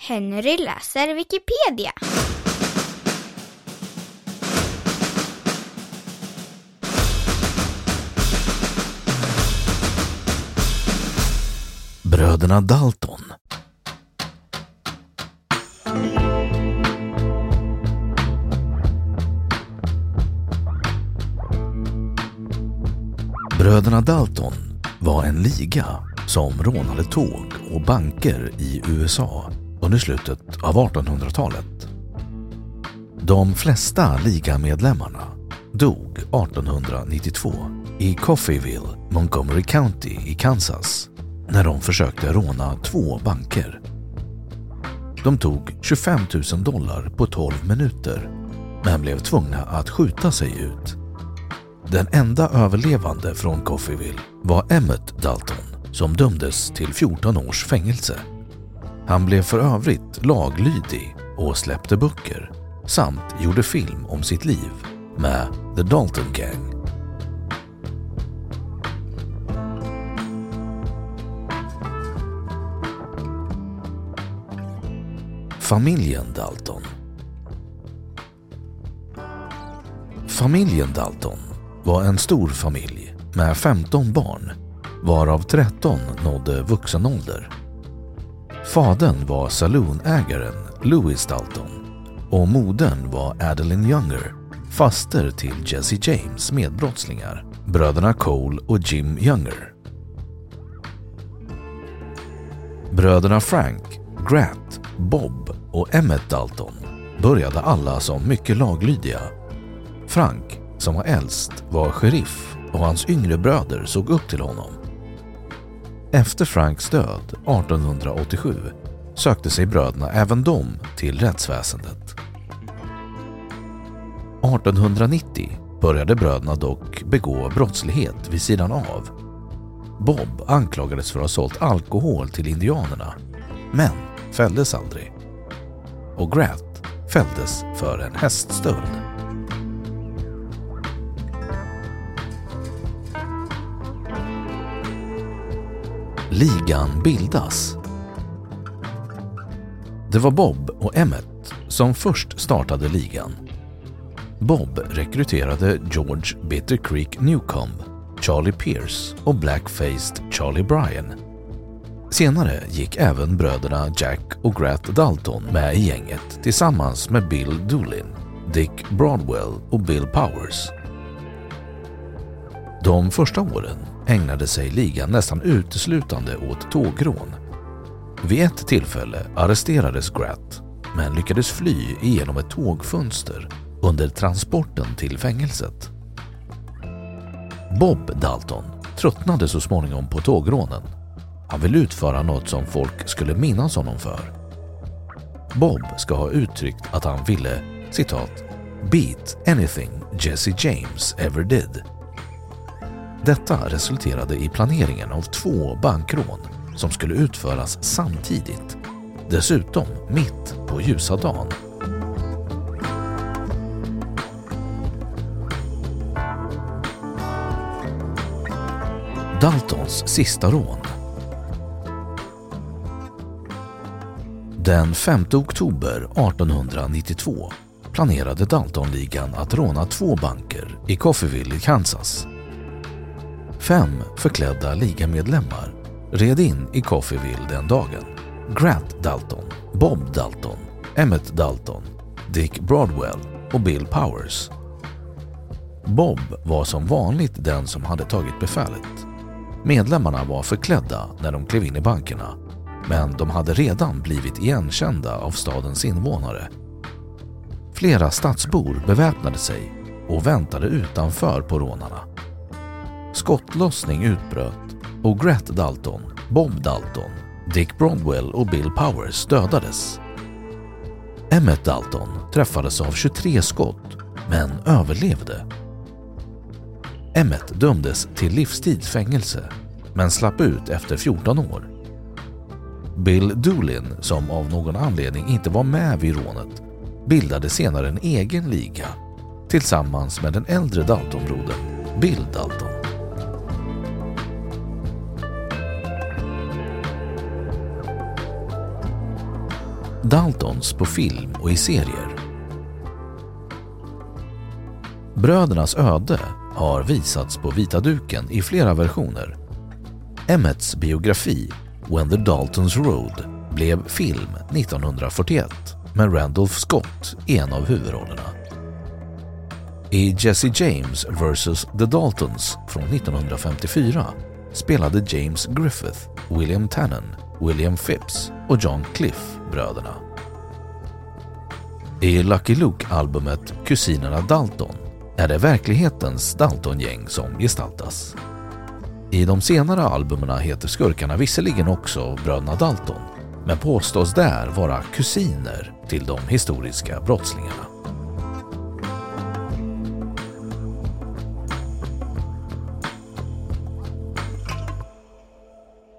Henry läser Wikipedia. Bröderna Dalton. Bröderna Dalton var en liga som rånade tåg och banker i USA under slutet av 1800-talet. De flesta ligamedlemmarna dog 1892 i Coffeyville, Montgomery County i Kansas när de försökte råna två banker. De tog 25 000 dollar på 12 minuter men blev tvungna att skjuta sig ut. Den enda överlevande från Coffeyville var Emmett Dalton som dömdes till 14 års fängelse. Han blev för övrigt laglydig och släppte böcker samt gjorde film om sitt liv med The Dalton Gang. Familjen Dalton Familjen Dalton var en stor familj med 15 barn varav 13 nådde vuxen ålder. Fadern var saloonägaren Louis Dalton och modern var Adeline Younger, faster till Jesse James medbrottslingar, bröderna Cole och Jim Younger. Bröderna Frank, Grant, Bob och Emmett Dalton började alla som mycket laglydiga. Frank, som var äldst, var sheriff och hans yngre bröder såg upp till honom. Efter Franks död 1887 sökte sig bröderna även de till rättsväsendet. 1890 började bröderna dock begå brottslighet vid sidan av. Bob anklagades för att ha sålt alkohol till indianerna, men fälldes aldrig. Och Grant fälldes för en häststöld. Ligan bildas. Det var Bob och Emmett som först startade ligan. Bob rekryterade George Bitter Creek Newcomb, Charlie Pierce och Blackfaced Charlie Bryan. Senare gick även bröderna Jack och Grat Dalton med i gänget tillsammans med Bill Doolin, Dick Broadwell och Bill Powers. De första åren ägnade sig ligan nästan uteslutande åt tågrån. Vid ett tillfälle arresterades Gratt men lyckades fly igenom ett tågfönster under transporten till fängelset. Bob Dalton tröttnade så småningom på tågrånen. Han ville utföra något som folk skulle minnas honom för. Bob ska ha uttryckt att han ville citat “beat anything Jesse James ever did” Detta resulterade i planeringen av två bankrån som skulle utföras samtidigt. Dessutom mitt på ljusa dagen. Daltons sista rån. Den 5 oktober 1892 planerade Daltonligan att råna två banker i Coffeeville i Kansas. Fem förklädda ligamedlemmar red in i Coffeeville den dagen. Grant Dalton, Bob Dalton, Emmett Dalton, Dick Broadwell och Bill Powers. Bob var som vanligt den som hade tagit befälet. Medlemmarna var förklädda när de klev in i bankerna men de hade redan blivit igenkända av stadens invånare. Flera stadsbor beväpnade sig och väntade utanför på rånarna. Skottlossning utbröt och Gret Dalton, Bob Dalton, Dick Bronwell och Bill Powers dödades. Emmett Dalton träffades av 23 skott men överlevde. Emmett dömdes till livstids fängelse men slapp ut efter 14 år. Bill Doolin, som av någon anledning inte var med vid rånet, bildade senare en egen liga tillsammans med den äldre Daltonbrodern Bill Dalton. Daltons på film och i serier. Brödernas öde har visats på vita duken i flera versioner. Emmets biografi When the Daltons Road blev film 1941 med Randolph Scott i en av huvudrollerna. I Jesse James vs. The Daltons från 1954 spelade James Griffith, William Tannen, William Phipps och John Cliff bröderna. I Lucky Luke-albumet Kusinerna Dalton är det verklighetens Dalton-gäng som gestaltas. I de senare albumen heter skurkarna visserligen också bröderna Dalton men påstås där vara kusiner till de historiska brottslingarna.